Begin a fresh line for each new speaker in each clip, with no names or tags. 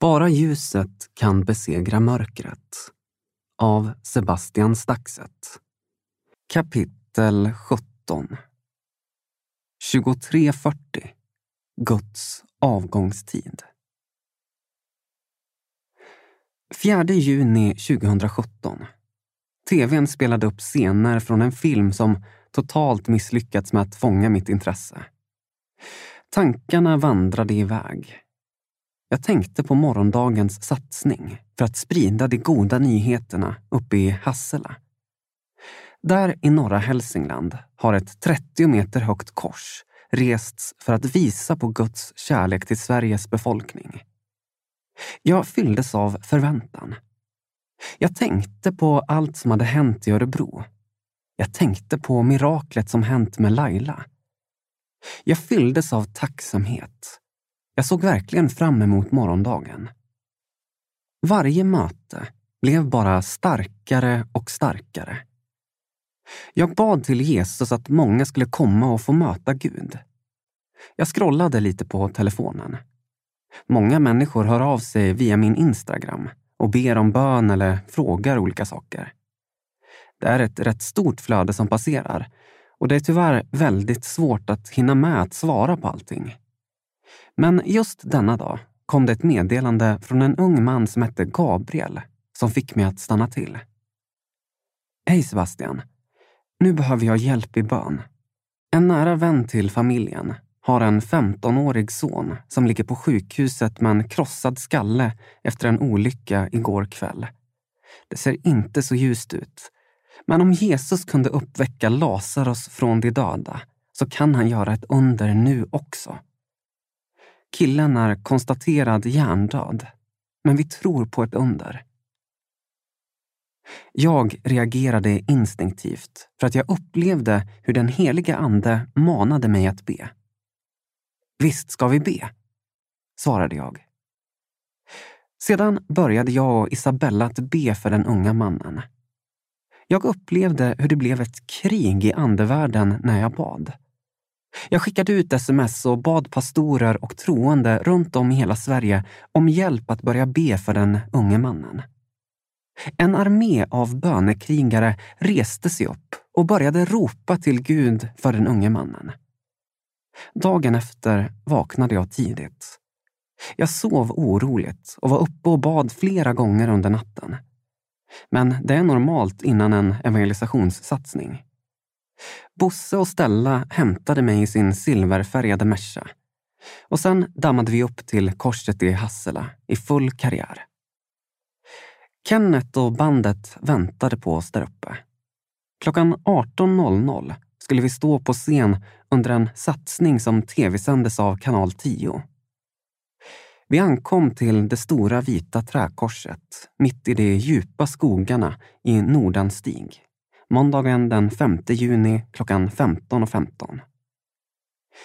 Bara ljuset kan besegra mörkret. Av Sebastian Staxet. Kapitel 17 23.40 Guds avgångstid 4 juni 2017. TVn spelade upp scener från en film som totalt misslyckats med att fånga mitt intresse. Tankarna vandrade iväg. Jag tänkte på morgondagens satsning för att sprida de goda nyheterna uppe i Hassela. Där i norra Hälsingland har ett 30 meter högt kors rests för att visa på Guds kärlek till Sveriges befolkning. Jag fylldes av förväntan. Jag tänkte på allt som hade hänt i Örebro. Jag tänkte på miraklet som hänt med Laila. Jag fylldes av tacksamhet. Jag såg verkligen fram emot morgondagen. Varje möte blev bara starkare och starkare. Jag bad till Jesus att många skulle komma och få möta Gud. Jag scrollade lite på telefonen. Många människor hör av sig via min Instagram och ber om bön eller frågar olika saker. Det är ett rätt stort flöde som passerar och det är tyvärr väldigt svårt att hinna med att svara på allting. Men just denna dag kom det ett meddelande från en ung man som hette Gabriel som fick mig att stanna till. Hej Sebastian. Nu behöver jag hjälp i bön. En nära vän till familjen har en 15-årig son som ligger på sjukhuset med en krossad skalle efter en olycka igår kväll. Det ser inte så ljust ut. Men om Jesus kunde uppväcka Lazarus från de döda så kan han göra ett under nu också. Killen är konstaterad hjärndöd, men vi tror på ett under. Jag reagerade instinktivt för att jag upplevde hur den heliga ande manade mig att be. Visst ska vi be, svarade jag. Sedan började jag och Isabella att be för den unga mannen. Jag upplevde hur det blev ett krig i andevärlden när jag bad. Jag skickade ut sms och bad pastorer och troende runt om i hela Sverige om hjälp att börja be för den unge mannen. En armé av bönekrigare reste sig upp och började ropa till Gud för den unge mannen. Dagen efter vaknade jag tidigt. Jag sov oroligt och var uppe och bad flera gånger under natten. Men det är normalt innan en evangelisationssatsning. Bosse och Stella hämtade mig i sin silverfärgade Merca. Och sen dammade vi upp till korset i Hassela i full karriär. Kenneth och bandet väntade på oss där uppe. Klockan 18.00 skulle vi stå på scen under en satsning som tv-sändes av kanal 10. Vi ankom till det stora vita träkorset mitt i de djupa skogarna i Nordanstig. Måndagen den 5 juni klockan 15.15. 15.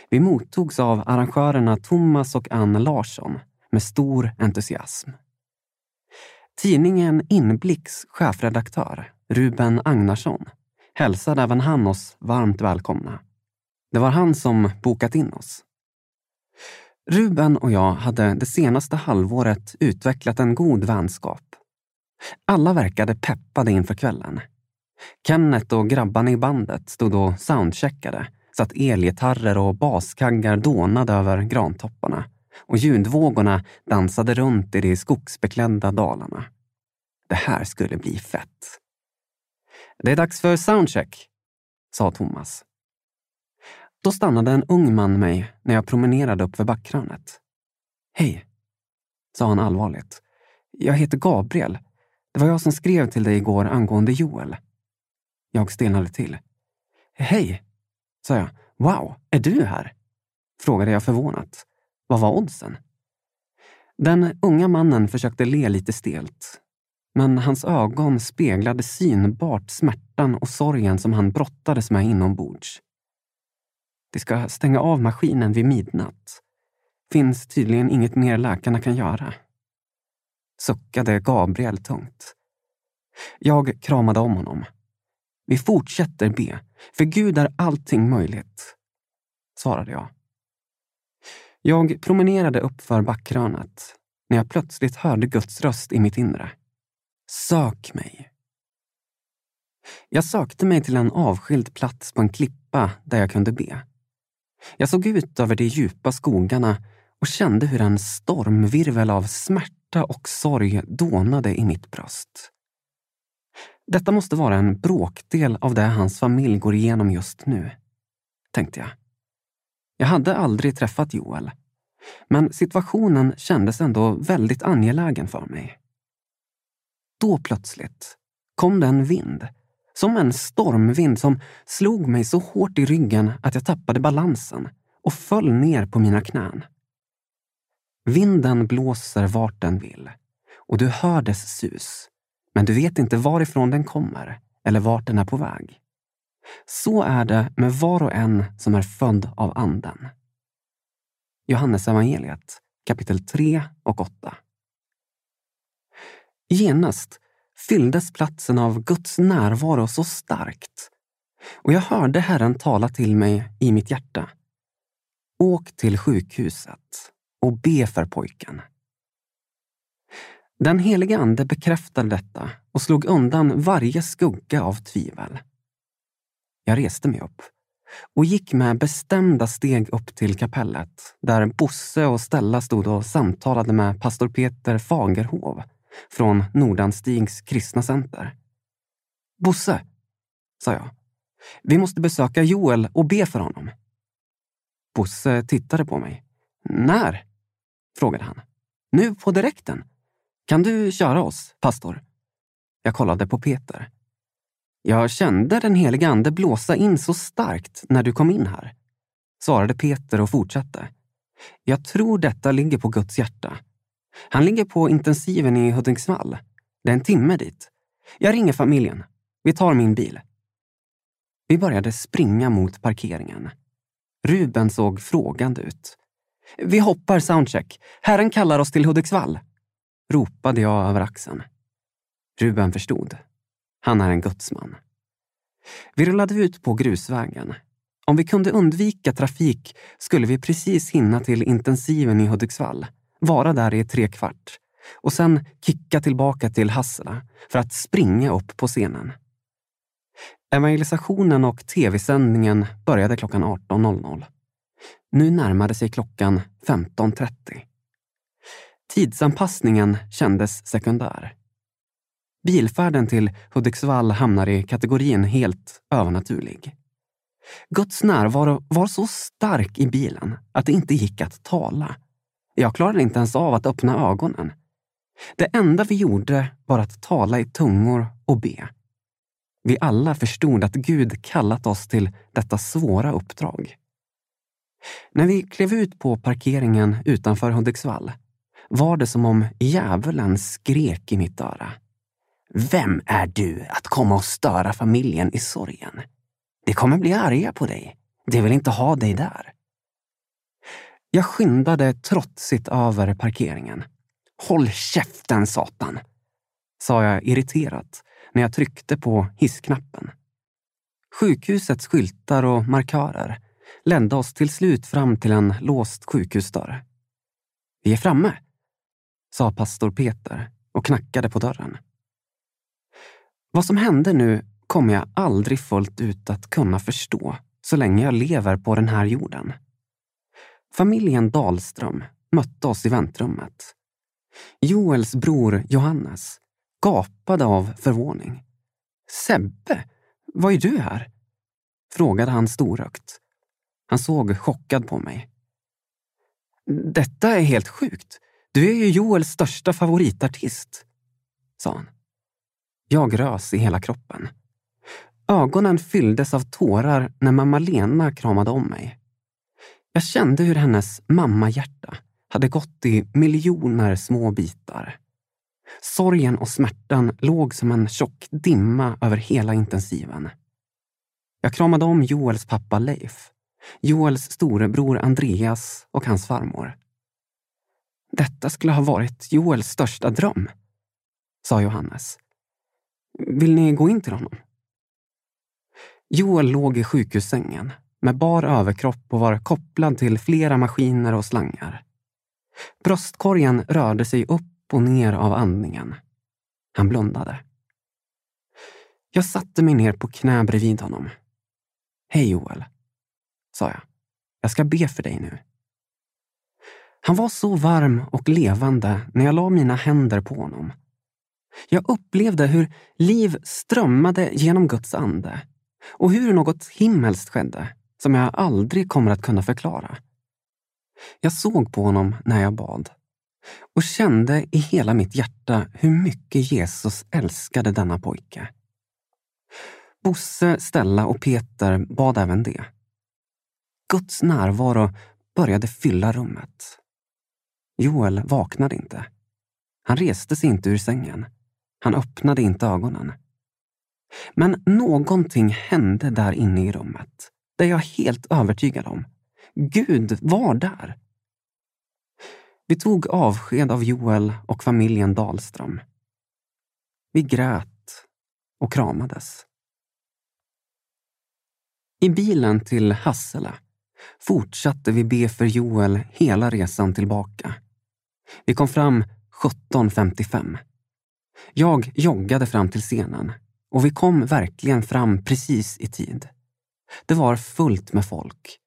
Vi mottogs av arrangörerna Thomas och Ann Larsson med stor entusiasm. Tidningen Inblicks chefredaktör Ruben Agnarsson hälsade även han oss varmt välkomna. Det var han som bokat in oss. Ruben och jag hade det senaste halvåret utvecklat en god vänskap. Alla verkade peppade inför kvällen. Kenneth och grabbarna i bandet stod och soundcheckade så att elgitarrer och baskaggar dånade över grantopparna och ljudvågorna dansade runt i de skogsbeklädda dalarna. Det här skulle bli fett. Det är dags för soundcheck, sa Thomas. Då stannade en ung man mig när jag promenerade upp för backkrönet. Hej, sa han allvarligt. Jag heter Gabriel. Det var jag som skrev till dig igår angående Joel. Jag stelnade till. Hej, sa jag. Wow, är du här? Frågade jag förvånat. Vad var oddsen? Den unga mannen försökte le lite stelt. Men hans ögon speglade synbart smärtan och sorgen som han brottades med inombords. De ska stänga av maskinen vid midnatt. Finns tydligen inget mer läkarna kan göra. Suckade Gabriel tungt. Jag kramade om honom. Vi fortsätter be, för Gud är allting möjligt, svarade jag. Jag promenerade uppför backkrönet när jag plötsligt hörde Guds röst i mitt inre. Sök mig. Jag sökte mig till en avskild plats på en klippa där jag kunde be. Jag såg ut över de djupa skogarna och kände hur en stormvirvel av smärta och sorg dånade i mitt bröst. Detta måste vara en bråkdel av det hans familj går igenom just nu, tänkte jag. Jag hade aldrig träffat Joel, men situationen kändes ändå väldigt angelägen för mig. Då plötsligt kom det en vind som en stormvind som slog mig så hårt i ryggen att jag tappade balansen och föll ner på mina knän. Vinden blåser vart den vill och du hör dess sus, men du vet inte varifrån den kommer eller vart den är på väg. Så är det med var och en som är född av Anden. Johannes evangeliet, kapitel 3 och 8. Genast fylldes platsen av Guds närvaro så starkt. Och jag hörde Herren tala till mig i mitt hjärta. Åk till sjukhuset och be för pojken. Den helige Ande bekräftade detta och slog undan varje skugga av tvivel. Jag reste mig upp och gick med bestämda steg upp till kapellet där Bosse och Stella stod och samtalade med pastor Peter Fagerhov från Nordanstigs kristna center. Bosse, sa jag. Vi måste besöka Joel och be för honom. Bosse tittade på mig. När? frågade han. Nu på direkten. Kan du köra oss, pastor? Jag kollade på Peter. Jag kände den helige ande blåsa in så starkt när du kom in här, svarade Peter och fortsatte. Jag tror detta ligger på Guds hjärta. Han ligger på intensiven i Hudiksvall. Det är en timme dit. Jag ringer familjen. Vi tar min bil. Vi började springa mot parkeringen. Ruben såg frågande ut. Vi hoppar soundcheck. Herren kallar oss till Hudiksvall. Ropade jag över axeln. Ruben förstod. Han är en gudsman. Vi rullade ut på grusvägen. Om vi kunde undvika trafik skulle vi precis hinna till intensiven i Hudiksvall vara där i tre kvart och sen kicka tillbaka till Hassela för att springa upp på scenen. Evangelisationen och tv-sändningen började klockan 18.00. Nu närmade sig klockan 15.30. Tidsanpassningen kändes sekundär. Bilfärden till Hudiksvall hamnar i kategorin helt övernaturlig. Guds närvaro var så stark i bilen att det inte gick att tala. Jag klarade inte ens av att öppna ögonen. Det enda vi gjorde var att tala i tungor och be. Vi alla förstod att Gud kallat oss till detta svåra uppdrag. När vi klev ut på parkeringen utanför Hudiksvall var det som om djävulen skrek i mitt öra. Vem är du att komma och störa familjen i sorgen? De kommer bli arga på dig. De vill inte ha dig där. Jag skyndade trotsigt över parkeringen. Håll käften, satan! sa jag irriterat när jag tryckte på hissknappen. Sjukhusets skyltar och markörer ledde oss till slut fram till en låst sjukhusdörr. Vi är framme, sa pastor Peter och knackade på dörren. Vad som hände nu kommer jag aldrig fullt ut att kunna förstå så länge jag lever på den här jorden. Familjen Dahlström mötte oss i väntrummet. Joels bror Johannes gapade av förvåning. Sebbe, vad är du här? Frågade han storögt. Han såg chockad på mig. Detta är helt sjukt. Du är ju Joels största favoritartist, sa han. Jag rös i hela kroppen. Ögonen fylldes av tårar när mamma Lena kramade om mig. Jag kände hur hennes mammahjärta hade gått i miljoner små bitar. Sorgen och smärtan låg som en tjock dimma över hela intensiven. Jag kramade om Joels pappa Leif, Joels storebror Andreas och hans farmor. Detta skulle ha varit Joels största dröm, sa Johannes. Vill ni gå in till honom? Joel låg i sjukhussängen med bar överkropp och var kopplad till flera maskiner och slangar. Bröstkorgen rörde sig upp och ner av andningen. Han blundade. Jag satte mig ner på knä bredvid honom. Hej Joel, sa jag. Jag ska be för dig nu. Han var så varm och levande när jag la mina händer på honom. Jag upplevde hur liv strömmade genom Guds ande och hur något himmelskt skedde som jag aldrig kommer att kunna förklara. Jag såg på honom när jag bad och kände i hela mitt hjärta hur mycket Jesus älskade denna pojke. Bosse, Stella och Peter bad även det. Guds närvaro började fylla rummet. Joel vaknade inte. Han reste sig inte ur sängen. Han öppnade inte ögonen. Men någonting hände där inne i rummet. Det är jag helt övertygad om. Gud var där. Vi tog avsked av Joel och familjen Dahlström. Vi grät och kramades. I bilen till Hassela fortsatte vi be för Joel hela resan tillbaka. Vi kom fram 17.55. Jag joggade fram till scenen och vi kom verkligen fram precis i tid. Det var fullt med folk.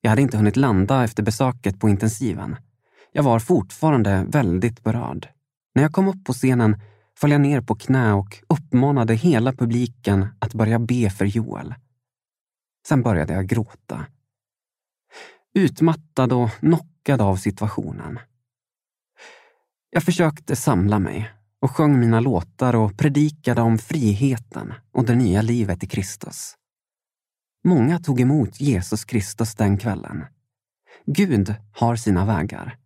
Jag hade inte hunnit landa efter besöket på intensiven. Jag var fortfarande väldigt berörd. När jag kom upp på scenen föll jag ner på knä och uppmanade hela publiken att börja be för Joel. Sen började jag gråta. Utmattad och knockad av situationen. Jag försökte samla mig och sjöng mina låtar och predikade om friheten och det nya livet i Kristus. Många tog emot Jesus Kristus den kvällen. Gud har sina vägar.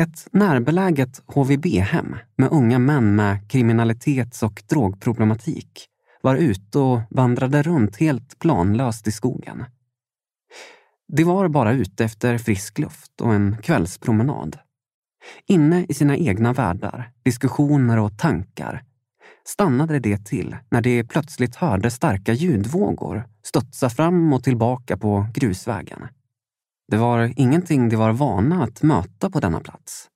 Ett närbeläget HVB-hem med unga män med kriminalitets och drogproblematik var ute och vandrade runt helt planlöst i skogen. De var bara ute efter frisk luft och en kvällspromenad. Inne i sina egna världar, diskussioner och tankar stannade det till när de plötsligt hörde starka ljudvågor studsa fram och tillbaka på grusvägen. Det var ingenting de var vana att möta på denna plats.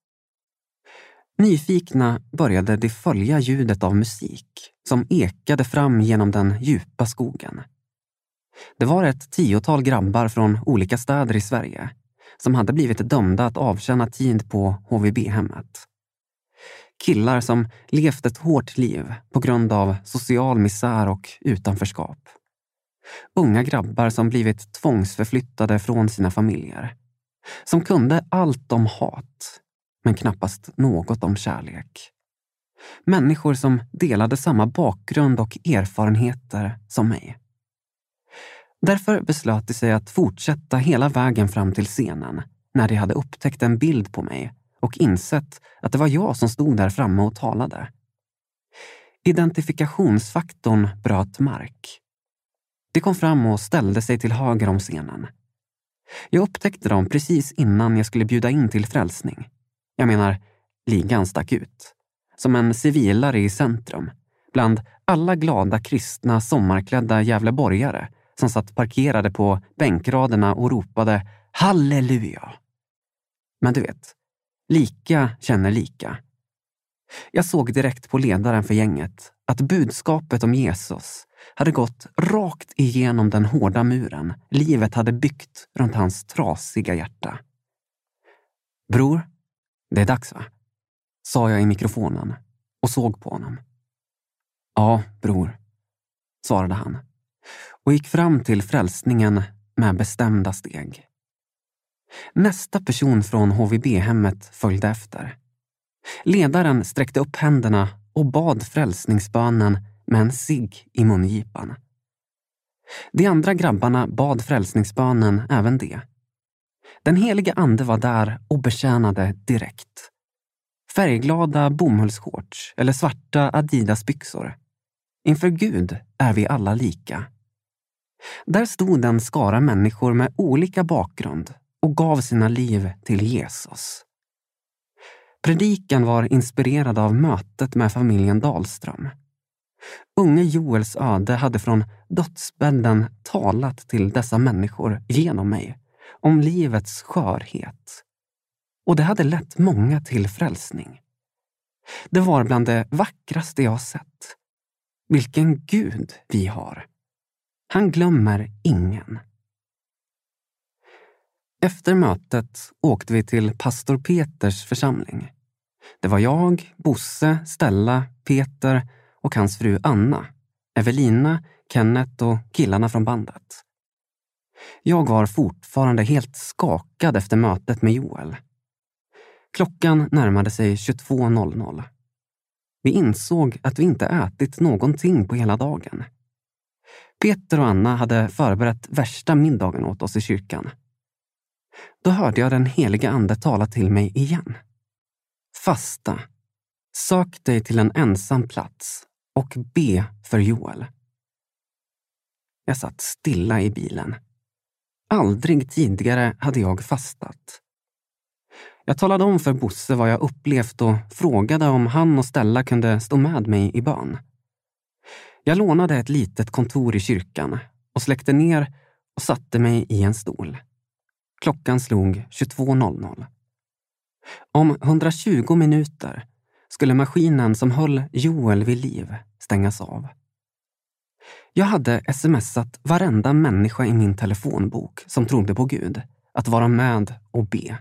Nyfikna började de följa ljudet av musik som ekade fram genom den djupa skogen. Det var ett tiotal grabbar från olika städer i Sverige som hade blivit dömda att avtjäna tid på HVB-hemmet. Killar som levt ett hårt liv på grund av social misär och utanförskap. Unga grabbar som blivit tvångsförflyttade från sina familjer. Som kunde allt om hat, men knappast något om kärlek. Människor som delade samma bakgrund och erfarenheter som mig. Därför beslöt de sig att fortsätta hela vägen fram till scenen när de hade upptäckt en bild på mig och insett att det var jag som stod där framme och talade. Identifikationsfaktorn bröt mark. De kom fram och ställde sig till höger om scenen. Jag upptäckte dem precis innan jag skulle bjuda in till frälsning. Jag menar, ligan stack ut. Som en civilare i centrum, bland alla glada kristna sommarklädda Gävleborgare som satt parkerade på bänkraderna och ropade halleluja. Men du vet, lika känner lika. Jag såg direkt på ledaren för gänget att budskapet om Jesus hade gått rakt igenom den hårda muren livet hade byggt runt hans trasiga hjärta. Bror, det är dags va? Sa jag i mikrofonen och såg på honom. Ja, bror, svarade han och gick fram till frälsningen med bestämda steg. Nästa person från HVB-hemmet följde efter. Ledaren sträckte upp händerna och bad frälsningsbönen med en cigg i mungipan. De andra grabbarna bad frälsningsbönen även det. Den helige ande var där och betjänade direkt. Färgglada bomullsshorts eller svarta Adidas-byxor. Inför Gud är vi alla lika. Där stod en skara människor med olika bakgrund och gav sina liv till Jesus. Predikan var inspirerad av mötet med familjen Dahlström. Unge Joels öde hade från dödsbädden talat till dessa människor genom mig om livets skörhet. Och det hade lett många till frälsning. Det var bland det vackraste jag sett. Vilken Gud vi har! Han glömmer ingen. Efter mötet åkte vi till pastor Peters församling. Det var jag, Bosse, Stella, Peter och hans fru Anna, Evelina, Kenneth och killarna från bandet. Jag var fortfarande helt skakad efter mötet med Joel. Klockan närmade sig 22.00. Vi insåg att vi inte ätit någonting på hela dagen. Peter och Anna hade förberett värsta middagen åt oss i kyrkan. Då hörde jag den heliga ande tala till mig igen. Fasta. Sök dig till en ensam plats och be för Joel. Jag satt stilla i bilen. Aldrig tidigare hade jag fastat. Jag talade om för Bosse vad jag upplevt och frågade om han och Stella kunde stå med mig i bön. Jag lånade ett litet kontor i kyrkan och släckte ner och satte mig i en stol. Klockan slog 22.00. Om 120 minuter skulle maskinen som höll Joel vid liv stängas av. Jag hade smsat varenda människa i min telefonbok som trodde på Gud att vara med och be.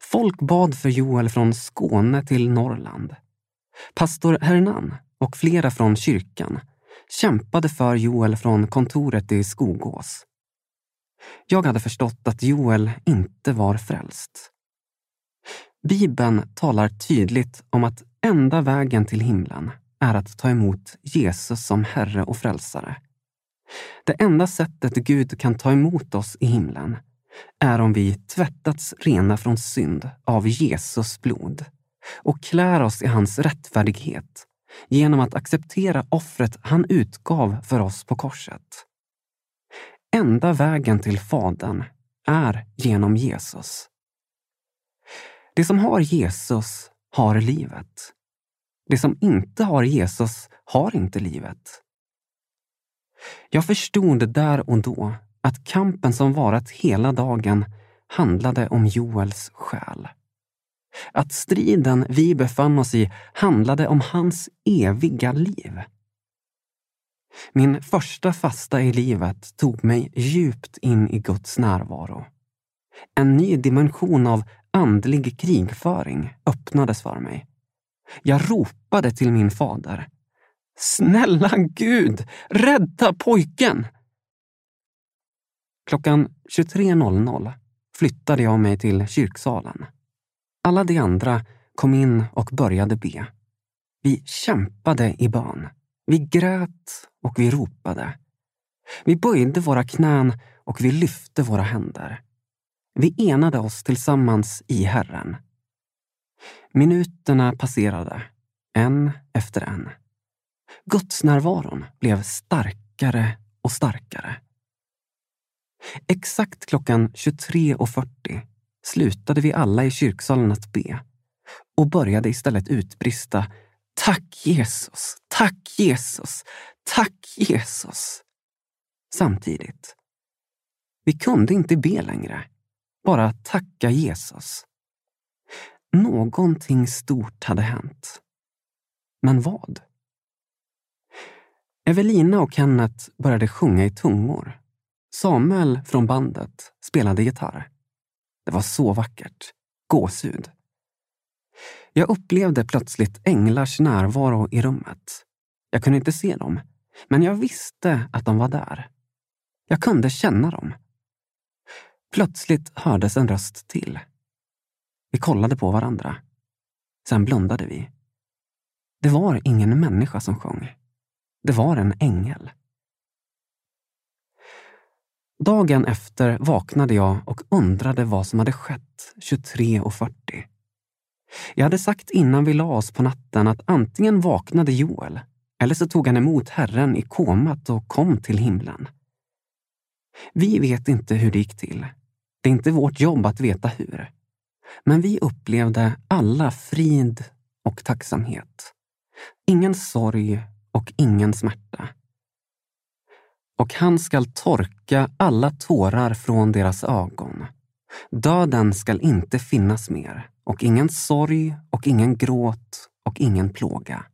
Folk bad för Joel från Skåne till Norrland. Pastor Hernan och flera från kyrkan kämpade för Joel från kontoret i Skogås. Jag hade förstått att Joel inte var frälst. Bibeln talar tydligt om att enda vägen till himlen är att ta emot Jesus som Herre och Frälsare. Det enda sättet Gud kan ta emot oss i himlen är om vi tvättats rena från synd av Jesus blod och klär oss i hans rättfärdighet genom att acceptera offret han utgav för oss på korset. Enda vägen till Fadern är genom Jesus. Det som har Jesus har livet. Det som inte har Jesus har inte livet. Jag förstod där och då att kampen som varat hela dagen handlade om Joels själ. Att striden vi befann oss i handlade om hans eviga liv. Min första fasta i livet tog mig djupt in i Guds närvaro. En ny dimension av andlig krigföring öppnades för mig. Jag ropade till min fader. Snälla Gud, rädda pojken! Klockan 23.00 flyttade jag mig till kyrksalen. Alla de andra kom in och började be. Vi kämpade i bön. Vi grät och vi ropade. Vi böjde våra knän och vi lyfte våra händer. Vi enade oss tillsammans i Herren. Minuterna passerade, en efter en. Gudsnärvaron blev starkare och starkare. Exakt klockan 23.40 slutade vi alla i kyrksalen att be och började istället utbrista Tack Jesus, tack Jesus, tack Jesus. samtidigt. Vi kunde inte be längre, bara tacka Jesus. Någonting stort hade hänt. Men vad? Evelina och Kenneth började sjunga i tungor. Samuel från bandet spelade gitarr. Det var så vackert. Gåshud. Jag upplevde plötsligt änglars närvaro i rummet. Jag kunde inte se dem, men jag visste att de var där. Jag kunde känna dem. Plötsligt hördes en röst till. Vi kollade på varandra. Sen blundade vi. Det var ingen människa som sjöng. Det var en ängel. Dagen efter vaknade jag och undrade vad som hade skett 23.40. Jag hade sagt innan vi la oss på natten att antingen vaknade Joel eller så tog han emot Herren i komat och kom till himlen. Vi vet inte hur det gick till. Det är inte vårt jobb att veta hur. Men vi upplevde alla frid och tacksamhet. Ingen sorg och ingen smärta. Och han skall torka alla tårar från deras ögon. Döden skall inte finnas mer och ingen sorg och ingen gråt och ingen plåga.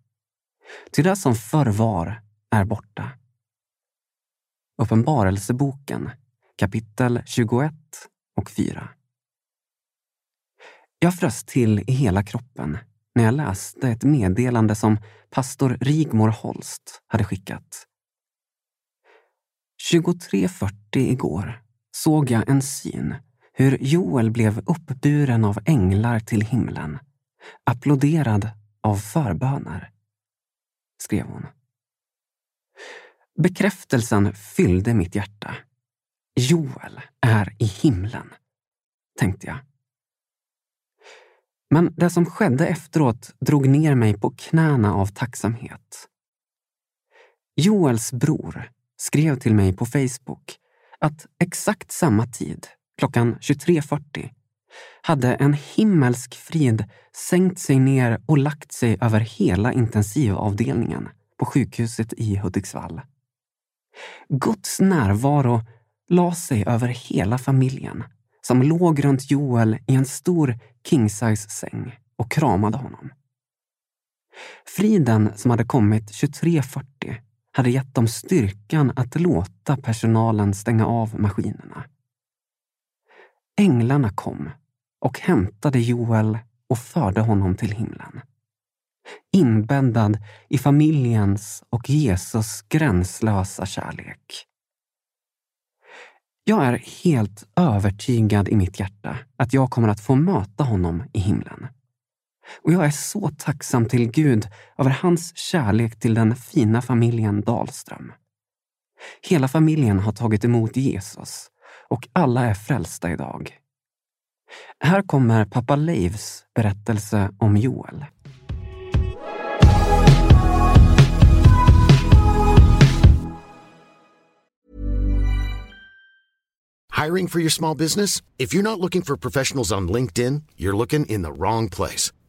Till det som förr var är borta. Uppenbarelseboken kapitel 21 och 4. Jag frös till i hela kroppen när jag läste ett meddelande som pastor Rigmor Holst hade skickat. 23.40 igår såg jag en syn hur Joel blev uppburen av änglar till himlen, applåderad av förböner, skrev hon. Bekräftelsen fyllde mitt hjärta. Joel är i himlen, tänkte jag. Men det som skedde efteråt drog ner mig på knäna av tacksamhet. Joels bror skrev till mig på Facebook att exakt samma tid, klockan 23.40, hade en himmelsk frid sänkt sig ner och lagt sig över hela intensivavdelningen på sjukhuset i Hudiksvall. Guds närvaro la sig över hela familjen som låg runt Joel i en stor Kingsize säng och kramade honom. Friden som hade kommit 23.40 hade gett dem styrkan att låta personalen stänga av maskinerna. Änglarna kom och hämtade Joel och förde honom till himlen. Inbäddad i familjens och Jesus gränslösa kärlek. Jag är helt övertygad i mitt hjärta att jag kommer att få möta honom i himlen. Och jag är så tacksam till Gud över hans kärlek till den fina familjen Dahlström. Hela familjen har tagit emot Jesus och alla är frälsta idag. Här kommer pappa Leivs berättelse om Joel.
Hiring for your small business? If you're not looking for professionals on LinkedIn, you're looking in the wrong place.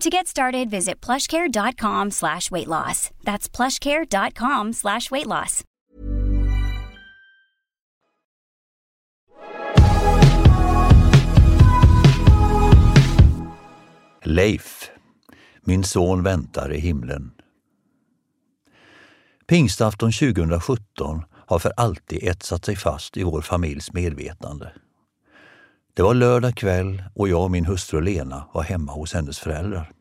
To get started, visit plushcare.com slash weight loss. That's plushcare.com slash weight loss.
Leif, min son väntar i himlen. Pingstafton 2017 har för alltid etsat sig fast i vår familjs medvetande. Det var lördag kväll och jag och min hustru Lena var hemma hos hennes föräldrar.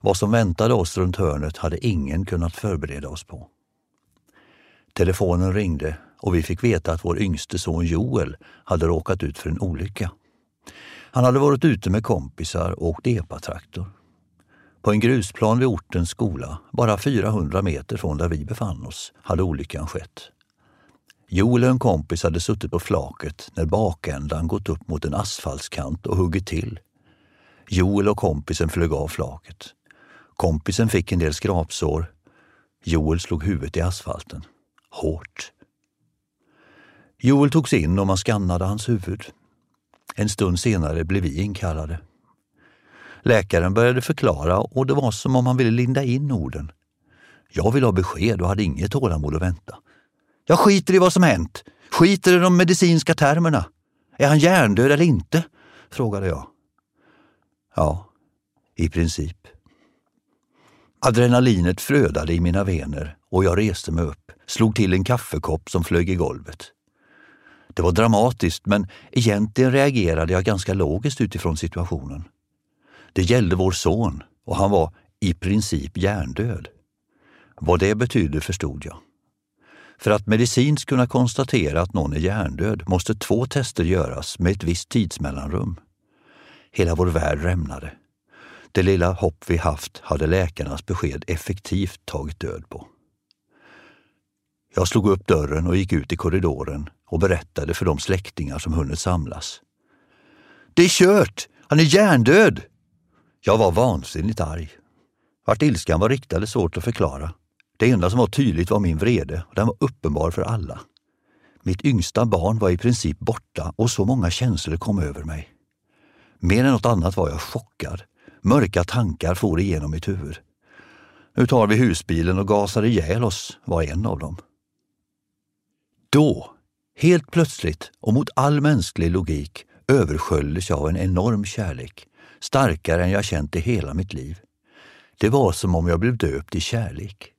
Vad som väntade oss runt hörnet hade ingen kunnat förbereda oss på. Telefonen ringde och vi fick veta att vår yngste son Joel hade råkat ut för en olycka. Han hade varit ute med kompisar och åkt epatraktor. På en grusplan vid ortens skola, bara 400 meter från där vi befann oss, hade olyckan skett. Joel och en kompis hade suttit på flaket när bakändan gått upp mot en asfaltskant och huggit till. Joel och kompisen flög av flaket. Kompisen fick en del skrapsår. Joel slog huvudet i asfalten. Hårt. Joel togs in och man skannade hans huvud. En stund senare blev vi inkallade. Läkaren började förklara och det var som om han ville linda in orden. Jag ville ha besked och hade inget tålamod att vänta. Jag skiter i vad som hänt. Skiter i de medicinska termerna. Är han hjärndöd eller inte? frågade jag. Ja, i princip. Adrenalinet flödade i mina vener och jag reste mig upp, slog till en kaffekopp som flög i golvet. Det var dramatiskt, men egentligen reagerade jag ganska logiskt utifrån situationen. Det gällde vår son och han var i princip hjärndöd. Vad det betydde förstod jag. För att medicinskt kunna konstatera att någon är hjärndöd måste två tester göras med ett visst tidsmellanrum. Hela vår värld rämnade. Det lilla hopp vi haft hade läkarnas besked effektivt tagit död på. Jag slog upp dörren och gick ut i korridoren och berättade för de släktingar som hunnit samlas. Det är kört! Han är hjärndöd! Jag var vansinnigt arg. Vart ilskan var riktad är svårt att förklara. Det enda som var tydligt var min vrede och den var uppenbar för alla. Mitt yngsta barn var i princip borta och så många känslor kom över mig. Mer än något annat var jag chockad. Mörka tankar for igenom mitt huvud. Nu tar vi husbilen och gasar ihjäl oss, var en av dem. Då, helt plötsligt och mot all mänsklig logik, översköljdes jag av en enorm kärlek, starkare än jag känt i hela mitt liv. Det var som om jag blev döpt i kärlek.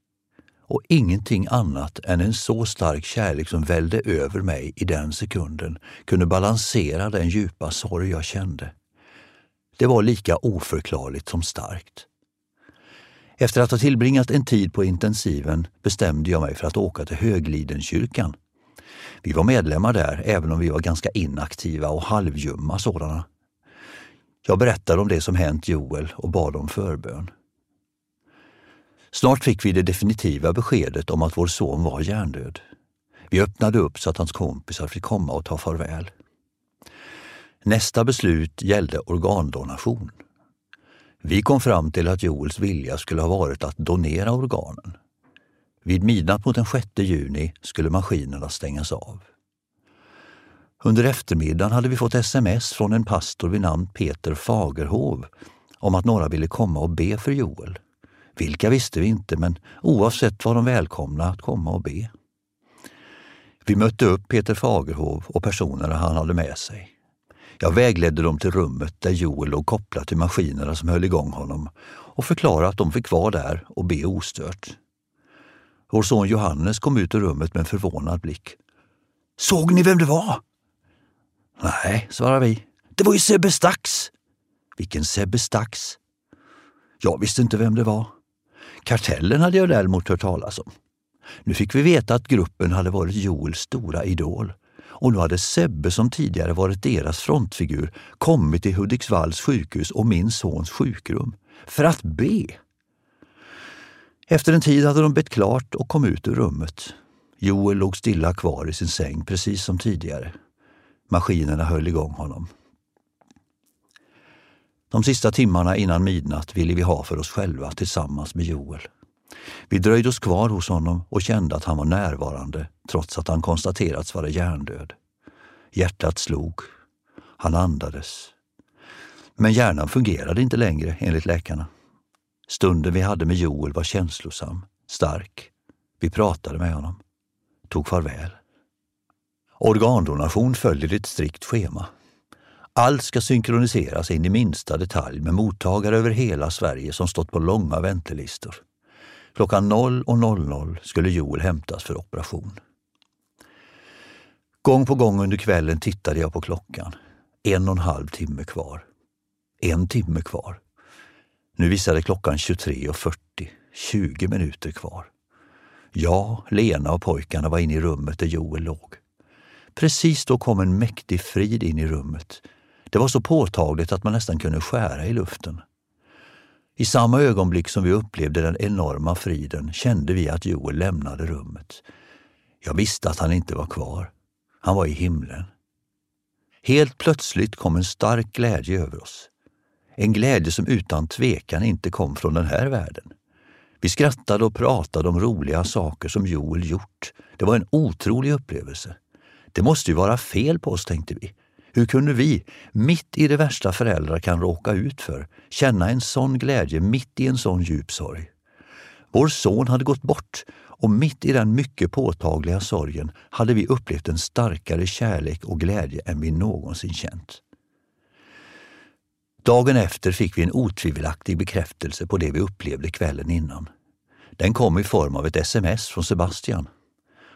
Och ingenting annat än en så stark kärlek som välde över mig i den sekunden kunde balansera den djupa sorg jag kände. Det var lika oförklarligt som starkt. Efter att ha tillbringat en tid på intensiven bestämde jag mig för att åka till Höglidenkyrkan. Vi var medlemmar där, även om vi var ganska inaktiva och halvljumma sådana. Jag berättade om det som hänt Joel och bad om förbön. Snart fick vi det definitiva beskedet om att vår son var hjärndöd. Vi öppnade upp så att hans kompisar fick komma och ta farväl. Nästa beslut gällde organdonation. Vi kom fram till att Joels vilja skulle ha varit att donera organen. Vid midnatt mot den 6 juni skulle maskinerna stängas av. Under eftermiddagen hade vi fått sms från en pastor vid namn Peter Fagerhov om att några ville komma och be för Joel. Vilka visste vi inte, men oavsett var de välkomna att komma och be. Vi mötte upp Peter Fagerhov och personerna han hade med sig. Jag vägledde dem till rummet där Joel låg kopplad till maskinerna som höll igång honom och förklarade att de fick vara där och be ostört. Vår son Johannes kom ut ur rummet med en förvånad blick. Såg ni vem det var? Nej, svarade vi. Det var ju Sebbe Stax! Vilken Sebbe Stax? Jag visste inte vem det var. Kartellen hade jag däremot hört talas om. Nu fick vi veta att gruppen hade varit Joels stora idol och nu hade Sebbe, som tidigare varit deras frontfigur, kommit till Hudiksvalls sjukhus och min sons sjukrum för att be. Efter en tid hade de bett klart och kom ut ur rummet. Joel låg stilla kvar i sin säng precis som tidigare. Maskinerna höll igång honom. De sista timmarna innan midnatt ville vi ha för oss själva tillsammans med Joel. Vi dröjde oss kvar hos honom och kände att han var närvarande trots att han konstaterats vara hjärndöd. Hjärtat slog. Han andades. Men hjärnan fungerade inte längre enligt läkarna. Stunden vi hade med Joel var känslosam, stark. Vi pratade med honom. Tog farväl. Organdonation följer ett strikt schema. Allt ska synkroniseras in i minsta detalj med mottagare över hela Sverige som stått på långa väntelistor. Klockan 0 och 00 skulle Joel hämtas för operation. Gång på gång under kvällen tittade jag på klockan. En och en halv timme kvar. En timme kvar. Nu visade klockan 23.40, 20 minuter kvar. Jag, Lena och pojkarna var inne i rummet där Joel låg. Precis då kom en mäktig frid in i rummet. Det var så påtagligt att man nästan kunde skära i luften. I samma ögonblick som vi upplevde den enorma friden kände vi att Joel lämnade rummet. Jag visste att han inte var kvar. Han var i himlen. Helt plötsligt kom en stark glädje över oss. En glädje som utan tvekan inte kom från den här världen. Vi skrattade och pratade om roliga saker som Joel gjort. Det var en otrolig upplevelse. Det måste ju vara fel på oss, tänkte vi. Hur kunde vi, mitt i det värsta föräldrar kan råka ut för, känna en sån glädje mitt i en sån djup sorg? Vår son hade gått bort och mitt i den mycket påtagliga sorgen hade vi upplevt en starkare kärlek och glädje än vi någonsin känt. Dagen efter fick vi en otvivelaktig bekräftelse på det vi upplevde kvällen innan. Den kom i form av ett sms från Sebastian.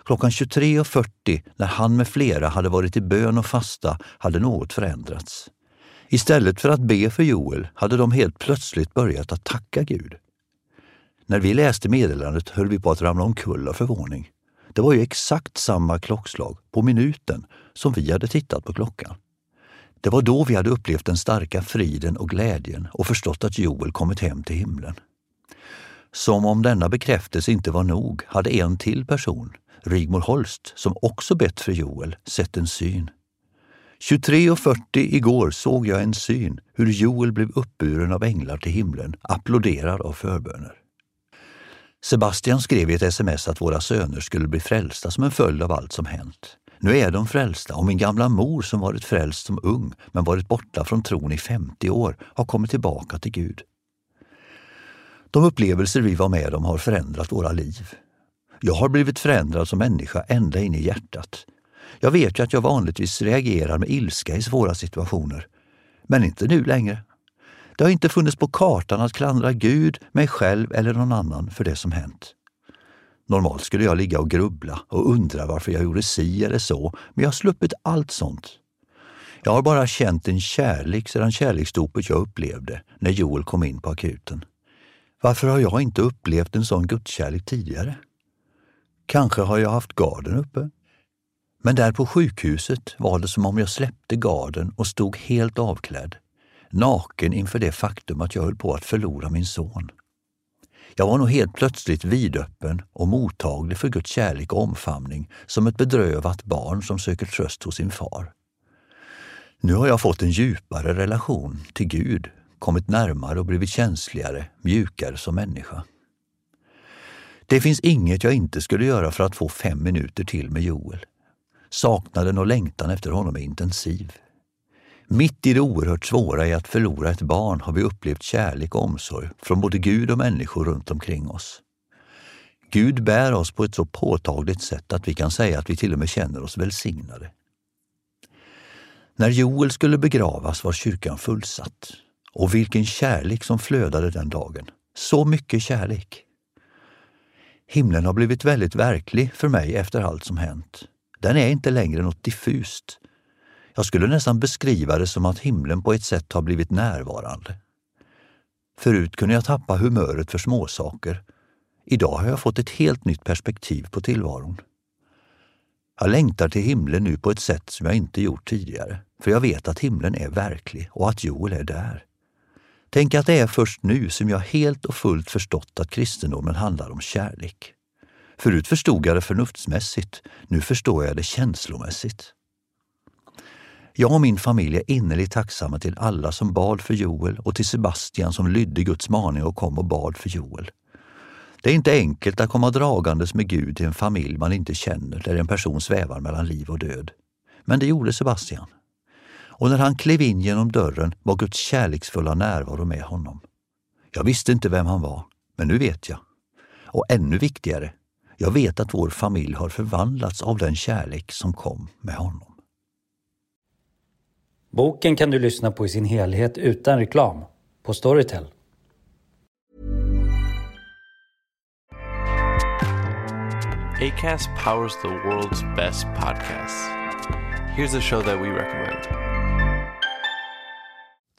Klockan 23.40 när han med flera hade varit i bön och fasta hade något förändrats. Istället för att be för Joel hade de helt plötsligt börjat att tacka Gud. När vi läste meddelandet höll vi på att ramla omkull av förvåning. Det var ju exakt samma klockslag, på minuten, som vi hade tittat på klockan. Det var då vi hade upplevt den starka friden och glädjen och förstått att Joel kommit hem till himlen. Som om denna bekräftelse inte var nog hade en till person, Rigmor Holst, som också bett för Joel, sett en syn. 23.40 igår såg jag en syn hur Joel blev uppburen av änglar till himlen, applåderad av förböner. Sebastian skrev i ett sms att våra söner skulle bli frälsta som en följd av allt som hänt. Nu är de frälsta och min gamla mor som varit frälst som ung men varit borta från tron i 50 år har kommit tillbaka till Gud. De upplevelser vi var med om har förändrat våra liv. Jag har blivit förändrad som människa ända in i hjärtat. Jag vet ju att jag vanligtvis reagerar med ilska i svåra situationer. Men inte nu längre. Det har inte funnits på kartan att klandra Gud, mig själv eller någon annan för det som hänt. Normalt skulle jag ligga och grubbla och undra varför jag gjorde si eller så, men jag har sluppit allt sånt. Jag har bara känt en kärlek sedan kärleksdopet jag upplevde när Joel kom in på akuten. Varför har jag inte upplevt en sån gudskärlek tidigare? Kanske har jag haft garden uppe? Men där på sjukhuset var det som om jag släppte garden och stod helt avklädd, naken inför det faktum att jag höll på att förlora min son. Jag var nog helt plötsligt vidöppen och mottaglig för Guds kärlek och omfamning som ett bedrövat barn som söker tröst hos sin far. Nu har jag fått en djupare relation till Gud, kommit närmare och blivit känsligare, mjukare som människa. Det finns inget jag inte skulle göra för att få fem minuter till med Joel. Saknaden och längtan efter honom är intensiv. Mitt i det oerhört svåra i att förlora ett barn har vi upplevt kärlek och omsorg från både Gud och människor runt omkring oss. Gud bär oss på ett så påtagligt sätt att vi kan säga att vi till och med känner oss välsignade. När Joel skulle begravas var kyrkan fullsatt. Och vilken kärlek som flödade den dagen. Så mycket kärlek. Himlen har blivit väldigt verklig för mig efter allt som hänt. Den är inte längre något diffust. Jag skulle nästan beskriva det som att himlen på ett sätt har blivit närvarande. Förut kunde jag tappa humöret för småsaker. Idag har jag fått ett helt nytt perspektiv på tillvaron. Jag längtar till himlen nu på ett sätt som jag inte gjort tidigare, för jag vet att himlen är verklig och att Joel är där. Tänk att det är först nu som jag helt och fullt förstått att kristendomen handlar om kärlek. Förut förstod jag det förnuftsmässigt, nu förstår jag det känslomässigt. Jag och min familj är innerligt tacksamma till alla som bad för Joel och till Sebastian som lydde Guds maning och kom och bad för Joel. Det är inte enkelt att komma dragandes med Gud till en familj man inte känner där en person svävar mellan liv och död. Men det gjorde Sebastian. Och när han klev in genom dörren var Guds kärleksfulla närvaro med honom. Jag visste inte vem han var, men nu vet jag. Och ännu viktigare, jag vet att vår familj har förvandlats av den kärlek som kom med honom.
Boken kan du lyssna på i sin helhet utan reklam på Storytel.
ACAST powers the world's best podcasts. Here's a show that we recommend.